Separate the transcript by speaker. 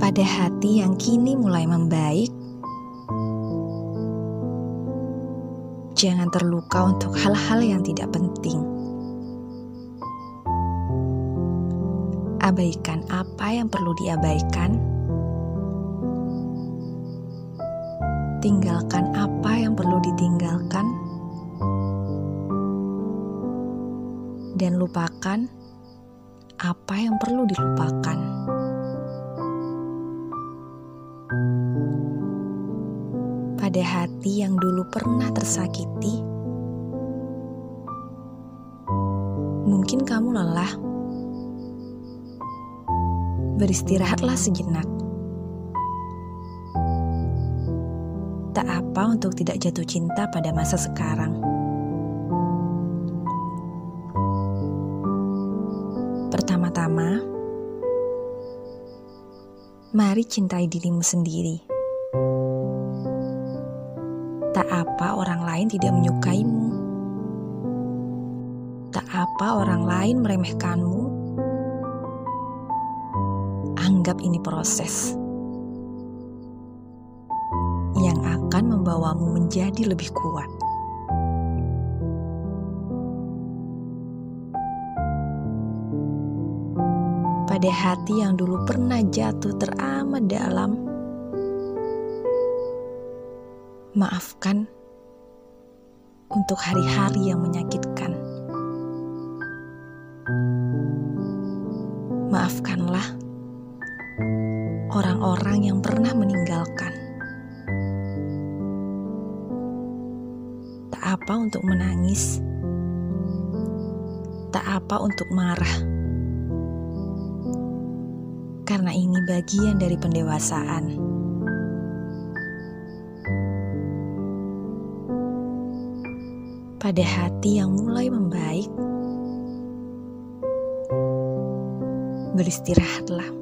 Speaker 1: Pada hati yang kini mulai membaik, jangan terluka untuk hal-hal yang tidak penting. Abaikan apa yang perlu diabaikan. Tinggalkan apa yang perlu ditinggalkan. Dan lupakan apa yang perlu dilupakan. Pada hati yang dulu pernah tersakiti, mungkin kamu lelah. Beristirahatlah sejenak. Tak apa untuk tidak jatuh cinta pada masa sekarang. Pertama-tama, mari cintai dirimu sendiri. Tak apa orang lain tidak menyukaimu. Tak apa orang lain meremehkanmu. Anggap ini proses yang akan membawamu menjadi lebih kuat. Pada hati yang dulu pernah jatuh teramat dalam, maafkan untuk hari-hari yang menyakitkan. Maafkanlah orang-orang yang pernah meninggalkan. Tak apa untuk menangis, tak apa untuk marah, karena ini bagian dari pendewasaan. Pada hati yang mulai membaik, beristirahatlah.